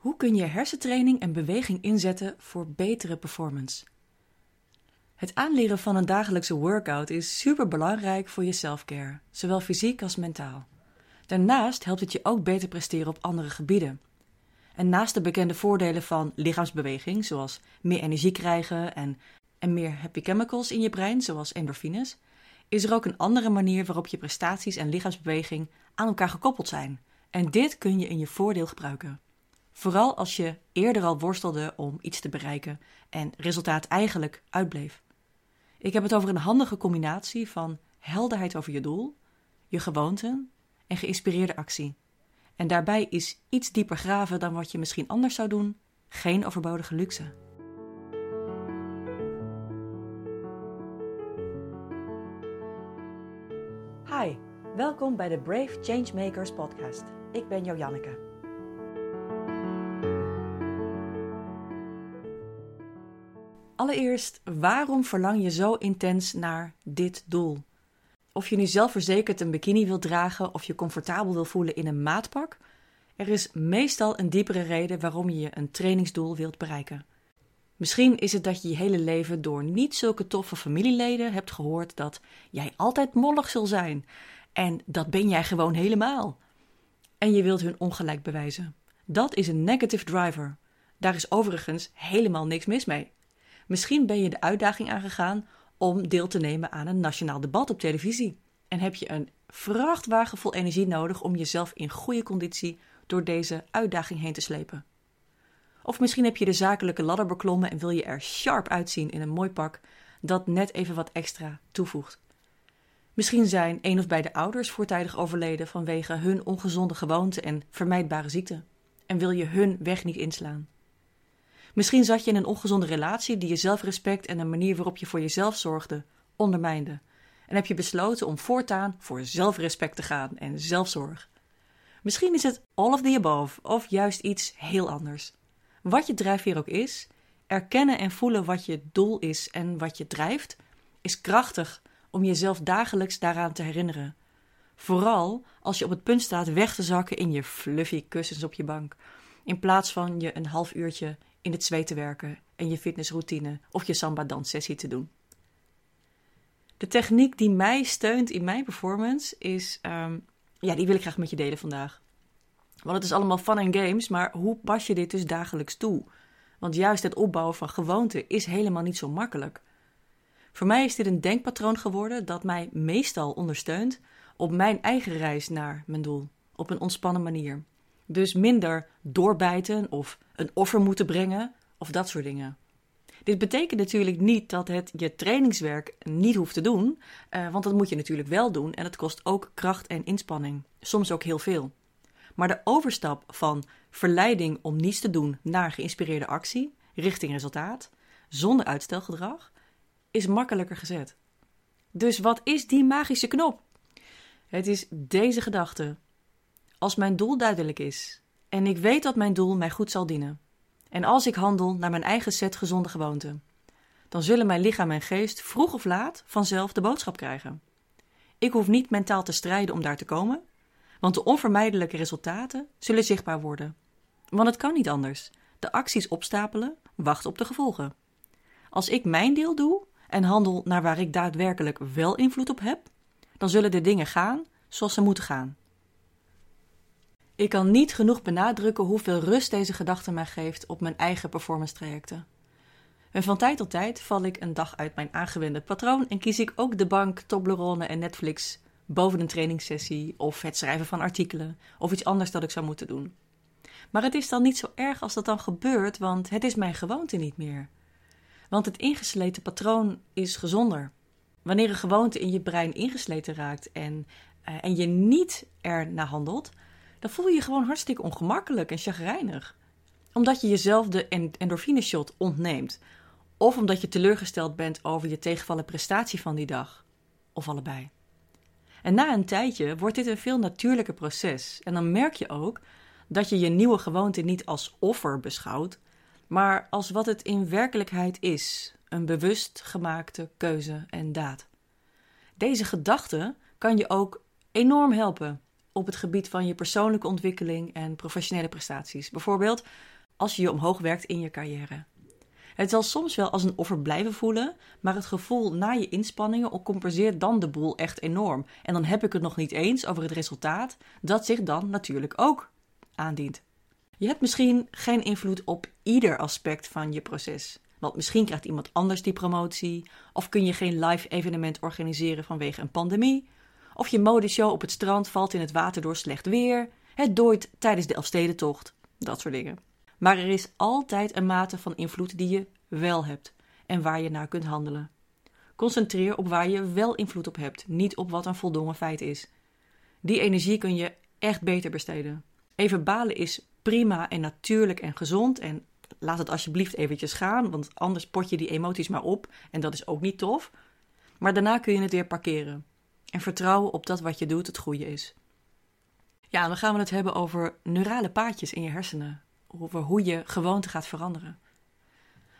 Hoe kun je hersentraining en beweging inzetten voor betere performance? Het aanleren van een dagelijkse workout is super belangrijk voor je selfcare, zowel fysiek als mentaal. Daarnaast helpt het je ook beter presteren op andere gebieden. En naast de bekende voordelen van lichaamsbeweging, zoals meer energie krijgen en, en meer happy chemicals in je brein, zoals endorfines, is er ook een andere manier waarop je prestaties en lichaamsbeweging aan elkaar gekoppeld zijn. En dit kun je in je voordeel gebruiken. Vooral als je eerder al worstelde om iets te bereiken en resultaat eigenlijk uitbleef. Ik heb het over een handige combinatie van helderheid over je doel, je gewoonten en geïnspireerde actie. En daarbij is iets dieper graven dan wat je misschien anders zou doen geen overbodige luxe. Hi, welkom bij de Brave Changemakers podcast. Ik ben Jo Allereerst, waarom verlang je zo intens naar dit doel? Of je nu zelfverzekerd een bikini wilt dragen of je comfortabel wil voelen in een maatpak, er is meestal een diepere reden waarom je een trainingsdoel wilt bereiken. Misschien is het dat je je hele leven door niet zulke toffe familieleden hebt gehoord dat jij altijd mollig zul zijn. En dat ben jij gewoon helemaal. En je wilt hun ongelijk bewijzen. Dat is een negative driver. Daar is overigens helemaal niks mis mee. Misschien ben je de uitdaging aangegaan om deel te nemen aan een nationaal debat op televisie. En heb je een vrachtwagen vol energie nodig om jezelf in goede conditie door deze uitdaging heen te slepen. Of misschien heb je de zakelijke ladder beklommen en wil je er sharp uitzien in een mooi pak dat net even wat extra toevoegt. Misschien zijn een of beide ouders voortijdig overleden vanwege hun ongezonde gewoonte en vermijdbare ziekte en wil je hun weg niet inslaan. Misschien zat je in een ongezonde relatie die je zelfrespect en een manier waarop je voor jezelf zorgde ondermijnde. En heb je besloten om voortaan voor zelfrespect te gaan en zelfzorg. Misschien is het all of the above of juist iets heel anders. Wat je drijfveer ook is, erkennen en voelen wat je doel is en wat je drijft, is krachtig om jezelf dagelijks daaraan te herinneren. Vooral als je op het punt staat weg te zakken in je fluffy kussens op je bank, in plaats van je een half uurtje in het zweet te werken en je fitnessroutine of je samba danssessie te doen. De techniek die mij steunt in mijn performance is, ehm, ja, die wil ik graag met je delen vandaag. Want het is allemaal fun en games, maar hoe pas je dit dus dagelijks toe? Want juist het opbouwen van gewoonten is helemaal niet zo makkelijk. Voor mij is dit een denkpatroon geworden dat mij meestal ondersteunt op mijn eigen reis naar mijn doel, op een ontspannen manier. Dus minder doorbijten of een offer moeten brengen of dat soort dingen. Dit betekent natuurlijk niet dat het je trainingswerk niet hoeft te doen, uh, want dat moet je natuurlijk wel doen en het kost ook kracht en inspanning, soms ook heel veel. Maar de overstap van verleiding om niets te doen naar geïnspireerde actie, richting resultaat, zonder uitstelgedrag, is makkelijker gezet. Dus wat is die magische knop? Het is deze gedachte. Als mijn doel duidelijk is en ik weet dat mijn doel mij goed zal dienen, en als ik handel naar mijn eigen set gezonde gewoonten, dan zullen mijn lichaam en geest vroeg of laat vanzelf de boodschap krijgen. Ik hoef niet mentaal te strijden om daar te komen, want de onvermijdelijke resultaten zullen zichtbaar worden. Want het kan niet anders. De acties opstapelen, wachten op de gevolgen. Als ik mijn deel doe en handel naar waar ik daadwerkelijk wel invloed op heb, dan zullen de dingen gaan zoals ze moeten gaan. Ik kan niet genoeg benadrukken hoeveel rust deze gedachte mij geeft op mijn eigen performance trajecten. En van tijd tot tijd val ik een dag uit mijn aangewende patroon en kies ik ook de bank, Toblerone en Netflix boven een trainingssessie of het schrijven van artikelen of iets anders dat ik zou moeten doen. Maar het is dan niet zo erg als dat dan gebeurt, want het is mijn gewoonte niet meer. Want het ingesleten patroon is gezonder. Wanneer een gewoonte in je brein ingesleten raakt en, uh, en je niet er naar handelt, dan voel je je gewoon hartstikke ongemakkelijk en chagrijnig. Omdat je jezelf de endorfine shot ontneemt. Of omdat je teleurgesteld bent over je tegenvallen prestatie van die dag. Of allebei. En na een tijdje wordt dit een veel natuurlijker proces. En dan merk je ook dat je je nieuwe gewoonte niet als offer beschouwt, maar als wat het in werkelijkheid is: een bewust gemaakte keuze en daad. Deze gedachte kan je ook enorm helpen op het gebied van je persoonlijke ontwikkeling en professionele prestaties. Bijvoorbeeld als je je omhoog werkt in je carrière. Het zal soms wel als een offer blijven voelen, maar het gevoel na je inspanningen compenseert dan de boel echt enorm. En dan heb ik het nog niet eens over het resultaat dat zich dan natuurlijk ook aandient. Je hebt misschien geen invloed op ieder aspect van je proces. Want misschien krijgt iemand anders die promotie, of kun je geen live evenement organiseren vanwege een pandemie, of je modeshow op het strand valt in het water door slecht weer, het dooit tijdens de Elfstedentocht, dat soort dingen. Maar er is altijd een mate van invloed die je wel hebt en waar je naar kunt handelen. Concentreer op waar je wel invloed op hebt, niet op wat een voldongen feit is. Die energie kun je echt beter besteden. Even balen is prima en natuurlijk en gezond en laat het alsjeblieft eventjes gaan, want anders pot je die emoties maar op en dat is ook niet tof. Maar daarna kun je het weer parkeren en vertrouwen op dat wat je doet het goede is. Ja, dan gaan we het hebben over neurale paadjes in je hersenen, over hoe je gewoonte gaat veranderen.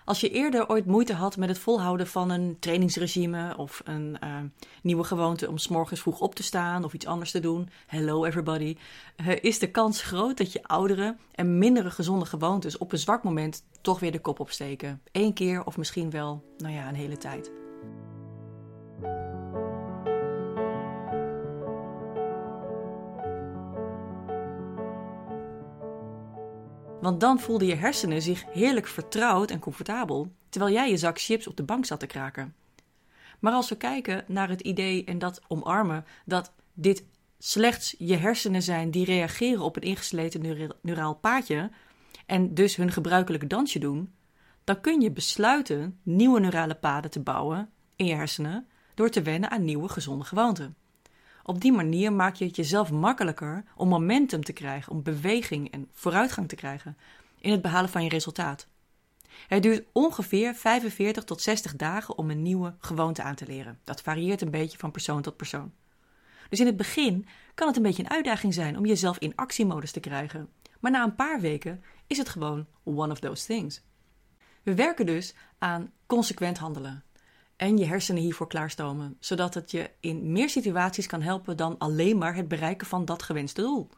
Als je eerder ooit moeite had met het volhouden van een trainingsregime of een uh, nieuwe gewoonte om s morgens vroeg op te staan of iets anders te doen, hello everybody, uh, is de kans groot dat je oudere en mindere gezonde gewoontes op een zwak moment toch weer de kop opsteken. Eén keer of misschien wel, nou ja, een hele tijd. Want dan voelden je hersenen zich heerlijk vertrouwd en comfortabel, terwijl jij je zak chips op de bank zat te kraken. Maar als we kijken naar het idee en dat omarmen dat dit slechts je hersenen zijn die reageren op een ingesleten neuraal paadje en dus hun gebruikelijke dansje doen, dan kun je besluiten nieuwe neurale paden te bouwen in je hersenen door te wennen aan nieuwe gezonde gewoonten. Op die manier maak je het jezelf makkelijker om momentum te krijgen, om beweging en vooruitgang te krijgen in het behalen van je resultaat. Het duurt ongeveer 45 tot 60 dagen om een nieuwe gewoonte aan te leren. Dat varieert een beetje van persoon tot persoon. Dus in het begin kan het een beetje een uitdaging zijn om jezelf in actiemodus te krijgen. Maar na een paar weken is het gewoon one of those things. We werken dus aan consequent handelen en je hersenen hiervoor klaarstomen, zodat het je in meer situaties kan helpen dan alleen maar het bereiken van dat gewenste doel.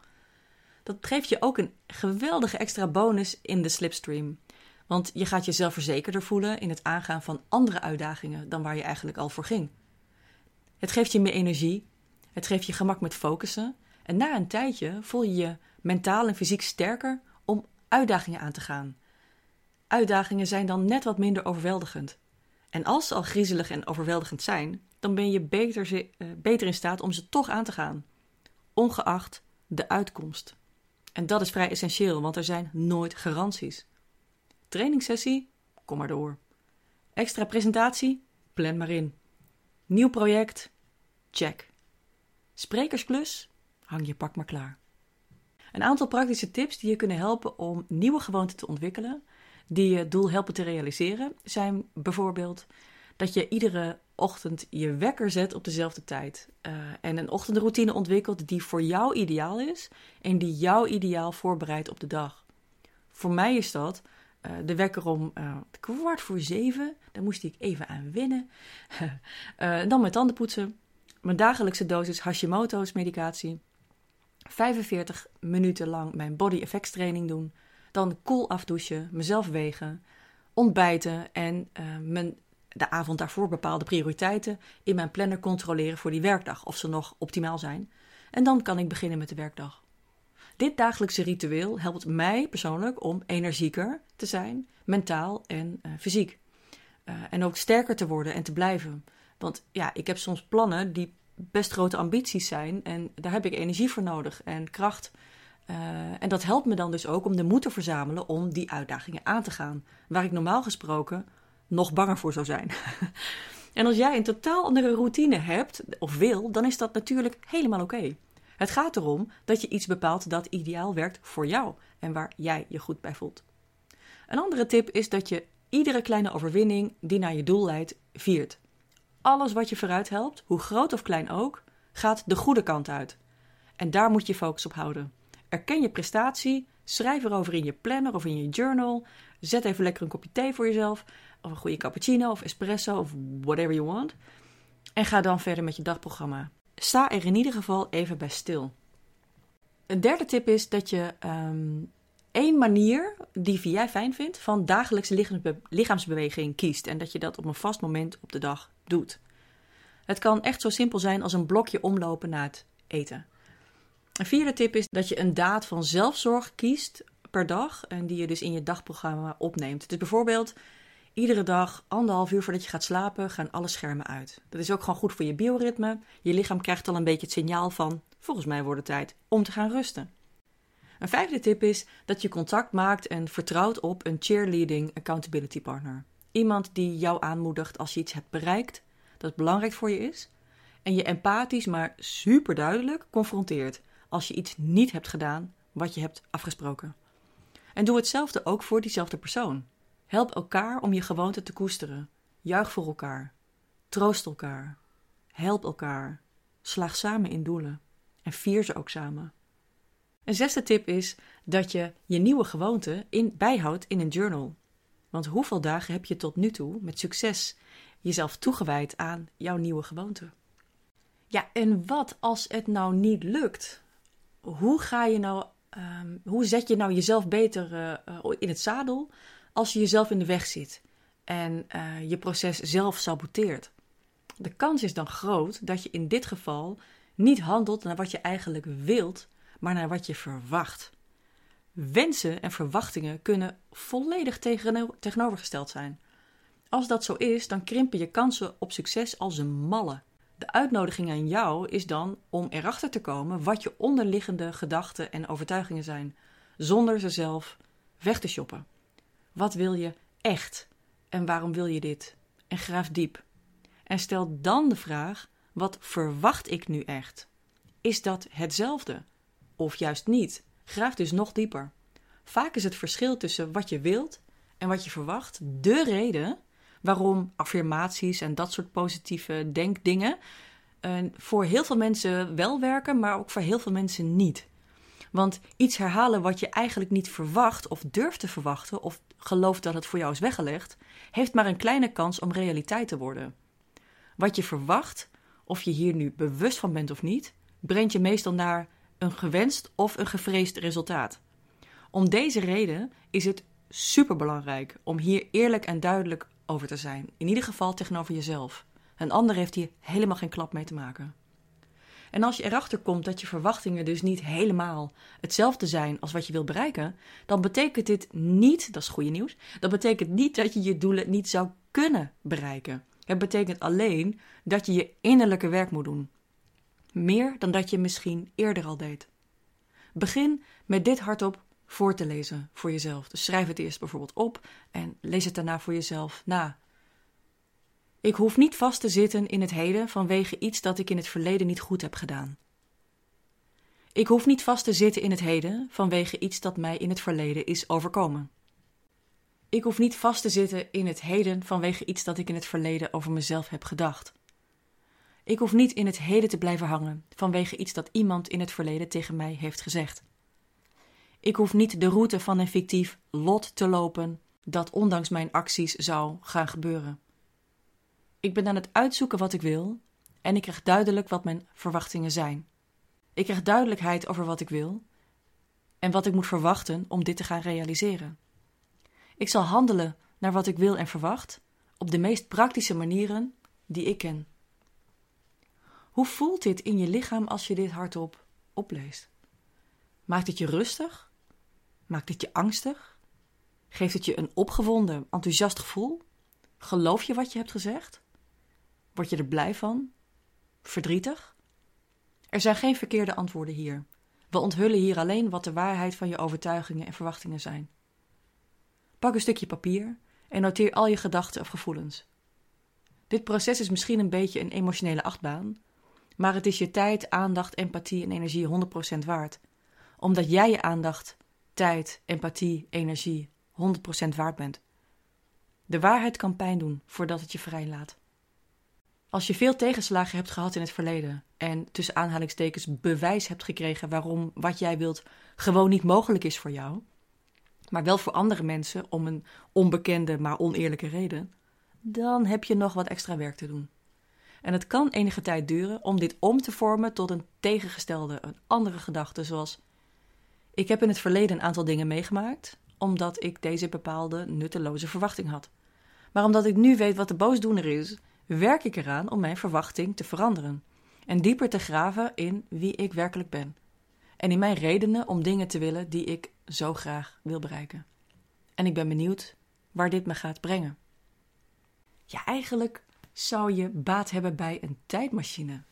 Dat geeft je ook een geweldige extra bonus in de slipstream. Want je gaat jezelf verzekerder voelen in het aangaan van andere uitdagingen dan waar je eigenlijk al voor ging. Het geeft je meer energie, het geeft je gemak met focussen en na een tijdje voel je je mentaal en fysiek sterker om uitdagingen aan te gaan. Uitdagingen zijn dan net wat minder overweldigend. En als ze al griezelig en overweldigend zijn, dan ben je beter, uh, beter in staat om ze toch aan te gaan, ongeacht de uitkomst. En dat is vrij essentieel, want er zijn nooit garanties. Trainingssessie? Kom maar door. Extra presentatie? Plan maar in. Nieuw project? Check. Sprekersklus? Hang je pak maar klaar. Een aantal praktische tips die je kunnen helpen om nieuwe gewoonten te ontwikkelen die je doel helpen te realiseren zijn bijvoorbeeld dat je iedere ochtend je wekker zet op dezelfde tijd. Uh, en een ochtendroutine ontwikkelt die voor jou ideaal is en die jou ideaal voorbereidt op de dag. Voor mij is dat uh, de wekker om uh, kwart voor zeven. Daar moest ik even aan wennen. dan mijn tanden poetsen. Mijn dagelijkse dosis Hashimoto's medicatie. 45 minuten lang mijn body effects training doen. Dan koel afdouchen, mezelf wegen, ontbijten en uh, mijn, de avond daarvoor bepaalde prioriteiten in mijn planner controleren voor die werkdag, of ze nog optimaal zijn. En dan kan ik beginnen met de werkdag. Dit dagelijkse ritueel helpt mij persoonlijk om energieker te zijn, mentaal en uh, fysiek. Uh, en ook sterker te worden en te blijven. Want ja, ik heb soms plannen die best grote ambities zijn en daar heb ik energie voor nodig en kracht uh, en dat helpt me dan dus ook om de moed te verzamelen om die uitdagingen aan te gaan, waar ik normaal gesproken nog banger voor zou zijn. en als jij een totaal andere routine hebt of wil, dan is dat natuurlijk helemaal oké. Het gaat erom dat je iets bepaalt dat ideaal werkt voor jou en waar jij je goed bij voelt. Een andere tip is dat je iedere kleine overwinning die naar je doel leidt, viert. Alles wat je vooruit helpt, hoe groot of klein ook, gaat de goede kant uit. En daar moet je focus op houden. Erken je prestatie, schrijf erover in je planner of in je journal. Zet even lekker een kopje thee voor jezelf, of een goede cappuccino of espresso of whatever you want. En ga dan verder met je dagprogramma. Sta er in ieder geval even bij stil. Een derde tip is dat je um, één manier die jij fijn vindt van dagelijkse lichaamsbeweging kiest. En dat je dat op een vast moment op de dag doet. Het kan echt zo simpel zijn als een blokje omlopen na het eten. Een vierde tip is dat je een daad van zelfzorg kiest per dag en die je dus in je dagprogramma opneemt. Dus bijvoorbeeld iedere dag anderhalf uur voordat je gaat slapen gaan alle schermen uit. Dat is ook gewoon goed voor je bioritme. Je lichaam krijgt al een beetje het signaal van volgens mij wordt het tijd om te gaan rusten. Een vijfde tip is dat je contact maakt en vertrouwt op een cheerleading accountability partner. Iemand die jou aanmoedigt als je iets hebt bereikt dat belangrijk voor je is en je empathisch maar super duidelijk confronteert als je iets niet hebt gedaan wat je hebt afgesproken. En doe hetzelfde ook voor diezelfde persoon. Help elkaar om je gewoonte te koesteren. Juich voor elkaar. Troost elkaar. Help elkaar. Slaag samen in doelen. En vier ze ook samen. Een zesde tip is dat je je nieuwe gewoonte in, bijhoudt in een journal. Want hoeveel dagen heb je tot nu toe met succes jezelf toegewijd aan jouw nieuwe gewoonte? Ja, en wat als het nou niet lukt? Hoe ga je nou, um, hoe zet je nou jezelf beter uh, in het zadel als je jezelf in de weg zit en uh, je proces zelf saboteert? De kans is dan groot dat je in dit geval niet handelt naar wat je eigenlijk wilt, maar naar wat je verwacht. Wensen en verwachtingen kunnen volledig tegenovergesteld zijn. Als dat zo is, dan krimpen je kansen op succes als een malle. De uitnodiging aan jou is dan om erachter te komen wat je onderliggende gedachten en overtuigingen zijn, zonder ze zelf weg te shoppen. Wat wil je echt en waarom wil je dit? En graaf diep. En stel dan de vraag: wat verwacht ik nu echt? Is dat hetzelfde? Of juist niet? Graaf dus nog dieper. Vaak is het verschil tussen wat je wilt en wat je verwacht de reden waarom affirmaties en dat soort positieve denkdingen uh, voor heel veel mensen wel werken, maar ook voor heel veel mensen niet. Want iets herhalen wat je eigenlijk niet verwacht of durft te verwachten of gelooft dat het voor jou is weggelegd, heeft maar een kleine kans om realiteit te worden. Wat je verwacht, of je hier nu bewust van bent of niet, brengt je meestal naar een gewenst of een gevreesd resultaat. Om deze reden is het superbelangrijk om hier eerlijk en duidelijk over te zijn. In ieder geval tegenover jezelf. Een ander heeft hier helemaal geen klap mee te maken. En als je erachter komt dat je verwachtingen dus niet helemaal hetzelfde zijn als wat je wil bereiken, dan betekent dit niet, dat is goede nieuws, dat betekent niet dat je je doelen niet zou kunnen bereiken. Het betekent alleen dat je je innerlijke werk moet doen. Meer dan dat je misschien eerder al deed. Begin met dit hardop voor te lezen voor jezelf. Dus schrijf het eerst bijvoorbeeld op en lees het daarna voor jezelf na. Ik hoef niet vast te zitten in het heden vanwege iets dat ik in het verleden niet goed heb gedaan. Ik hoef niet vast te zitten in het heden vanwege iets dat mij in het verleden is overkomen. Ik hoef niet vast te zitten in het heden vanwege iets dat ik in het verleden over mezelf heb gedacht. Ik hoef niet in het heden te blijven hangen vanwege iets dat iemand in het verleden tegen mij heeft gezegd. Ik hoef niet de route van een fictief lot te lopen dat ondanks mijn acties zou gaan gebeuren. Ik ben aan het uitzoeken wat ik wil en ik krijg duidelijk wat mijn verwachtingen zijn. Ik krijg duidelijkheid over wat ik wil en wat ik moet verwachten om dit te gaan realiseren. Ik zal handelen naar wat ik wil en verwacht op de meest praktische manieren die ik ken. Hoe voelt dit in je lichaam als je dit hardop opleest? Maakt het je rustig? Maakt het je angstig? Geeft het je een opgewonden, enthousiast gevoel? Geloof je wat je hebt gezegd? Word je er blij van? Verdrietig? Er zijn geen verkeerde antwoorden hier. We onthullen hier alleen wat de waarheid van je overtuigingen en verwachtingen zijn. Pak een stukje papier en noteer al je gedachten of gevoelens. Dit proces is misschien een beetje een emotionele achtbaan, maar het is je tijd, aandacht, empathie en energie 100% waard, omdat jij je aandacht, tijd, empathie, energie 100% waard bent. De waarheid kan pijn doen voordat het je vrijlaat. Als je veel tegenslagen hebt gehad in het verleden en tussen aanhalingstekens bewijs hebt gekregen waarom wat jij wilt gewoon niet mogelijk is voor jou, maar wel voor andere mensen om een onbekende maar oneerlijke reden, dan heb je nog wat extra werk te doen. En het kan enige tijd duren om dit om te vormen tot een tegengestelde, een andere gedachte, zoals Ik heb in het verleden een aantal dingen meegemaakt, omdat ik deze bepaalde nutteloze verwachting had. Maar omdat ik nu weet wat de boosdoener is, werk ik eraan om mijn verwachting te veranderen en dieper te graven in wie ik werkelijk ben. En in mijn redenen om dingen te willen die ik zo graag wil bereiken. En ik ben benieuwd waar dit me gaat brengen. Ja, eigenlijk zou je baat hebben bij een tijdmachine.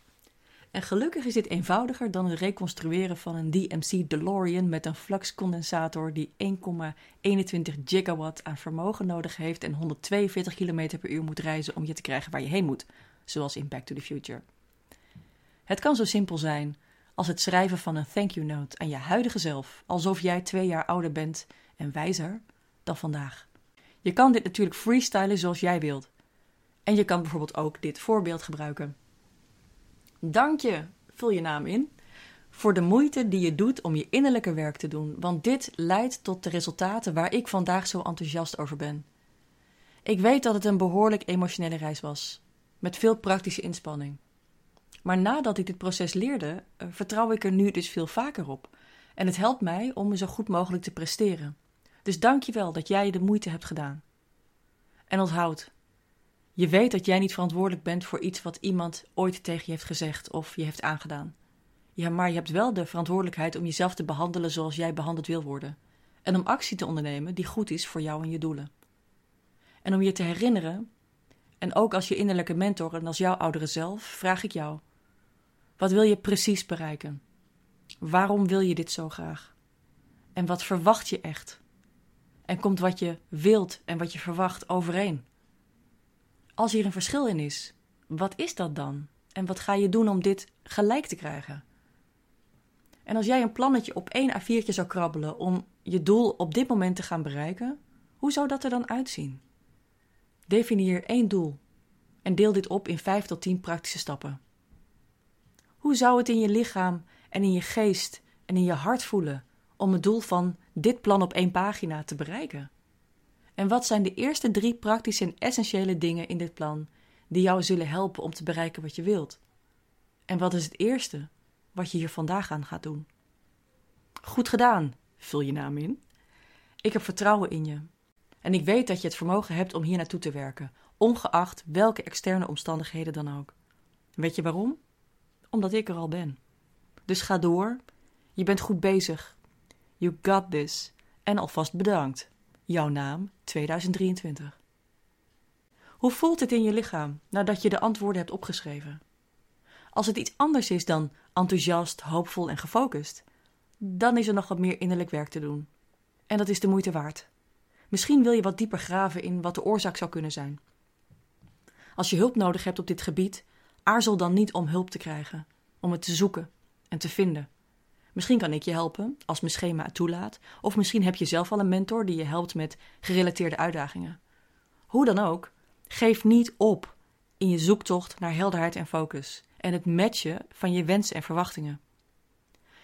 En gelukkig is dit eenvoudiger dan het reconstrueren van een DMC DeLorean met een fluxcondensator die 1,21 gigawatt aan vermogen nodig heeft en 142 km per uur moet reizen om je te krijgen waar je heen moet, zoals in Back to the Future. Het kan zo simpel zijn als het schrijven van een thank you note aan je huidige zelf, alsof jij twee jaar ouder bent en wijzer dan vandaag. Je kan dit natuurlijk freestylen zoals jij wilt. En je kan bijvoorbeeld ook dit voorbeeld gebruiken. Dank je, vul je naam in, voor de moeite die je doet om je innerlijke werk te doen, want dit leidt tot de resultaten waar ik vandaag zo enthousiast over ben. Ik weet dat het een behoorlijk emotionele reis was, met veel praktische inspanning. Maar nadat ik dit proces leerde, eh, vertrouw ik er nu dus veel vaker op. En het helpt mij om me zo goed mogelijk te presteren. Dus dank je wel dat jij de moeite hebt gedaan. En onthoud, je weet dat jij niet verantwoordelijk bent voor iets wat iemand ooit tegen je heeft gezegd of je heeft aangedaan. Ja, maar je hebt wel de verantwoordelijkheid om jezelf te behandelen zoals jij behandeld wil worden. En om actie te ondernemen die goed is voor jou en je doelen. En om je te herinneren, en ook als je innerlijke mentor en als jouw oudere zelf, vraag ik jou: wat wil je precies bereiken? Waarom wil je dit zo graag? En wat verwacht je echt? En komt wat je wilt en wat je verwacht overeen? Als hier een verschil in is, wat is dat dan? En wat ga je doen om dit gelijk te krijgen? En als jij een plannetje op één A4'tje zou krabbelen om je doel op dit moment te gaan bereiken, hoe zou dat er dan uitzien? Definieer één doel en deel dit op in vijf tot tien praktische stappen. Hoe zou het in je lichaam en in je geest en in je hart voelen om het doel van dit plan op één pagina te bereiken? En wat zijn de eerste drie praktische en essentiële dingen in dit plan die jou zullen helpen om te bereiken wat je wilt? En wat is het eerste wat je hier vandaag aan gaat doen? Goed gedaan, vul je naam in. Ik heb vertrouwen in je. En ik weet dat je het vermogen hebt om hier naartoe te werken, ongeacht welke externe omstandigheden dan ook. Weet je waarom? Omdat ik er al ben. Dus ga door. Je bent goed bezig. You got this. En alvast bedankt. Jouw naam 2023. Hoe voelt het in je lichaam nadat je de antwoorden hebt opgeschreven? Als het iets anders is dan enthousiast, hoopvol en gefocust, dan is er nog wat meer innerlijk werk te doen. En dat is de moeite waard. Misschien wil je wat dieper graven in wat de oorzaak zou kunnen zijn. Als je hulp nodig hebt op dit gebied, aarzel dan niet om hulp te krijgen, om het te zoeken en te vinden. Misschien kan ik je helpen, als mijn schema het toelaat, of misschien heb je zelf al een mentor die je helpt met gerelateerde uitdagingen. Hoe dan ook, geef niet op in je zoektocht naar helderheid en focus en het matchen van je wensen en verwachtingen.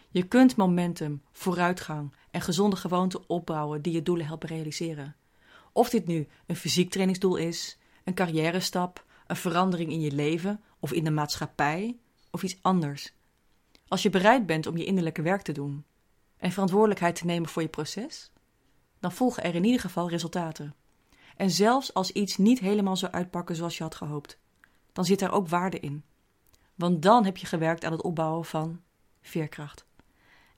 Je kunt momentum, vooruitgang en gezonde gewoonten opbouwen die je doelen helpen realiseren. Of dit nu een fysiek trainingsdoel is, een carrière stap, een verandering in je leven of in de maatschappij of iets anders. Als je bereid bent om je innerlijke werk te doen en verantwoordelijkheid te nemen voor je proces, dan volgen er in ieder geval resultaten. En zelfs als iets niet helemaal zou uitpakken zoals je had gehoopt, dan zit er ook waarde in. Want dan heb je gewerkt aan het opbouwen van veerkracht.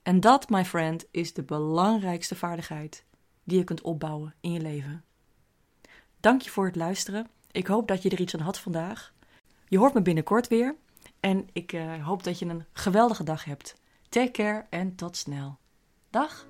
En dat, my friend, is de belangrijkste vaardigheid die je kunt opbouwen in je leven. Dank je voor het luisteren. Ik hoop dat je er iets aan had vandaag. Je hoort me binnenkort weer. En ik uh, hoop dat je een geweldige dag hebt. Take care en tot snel. Dag!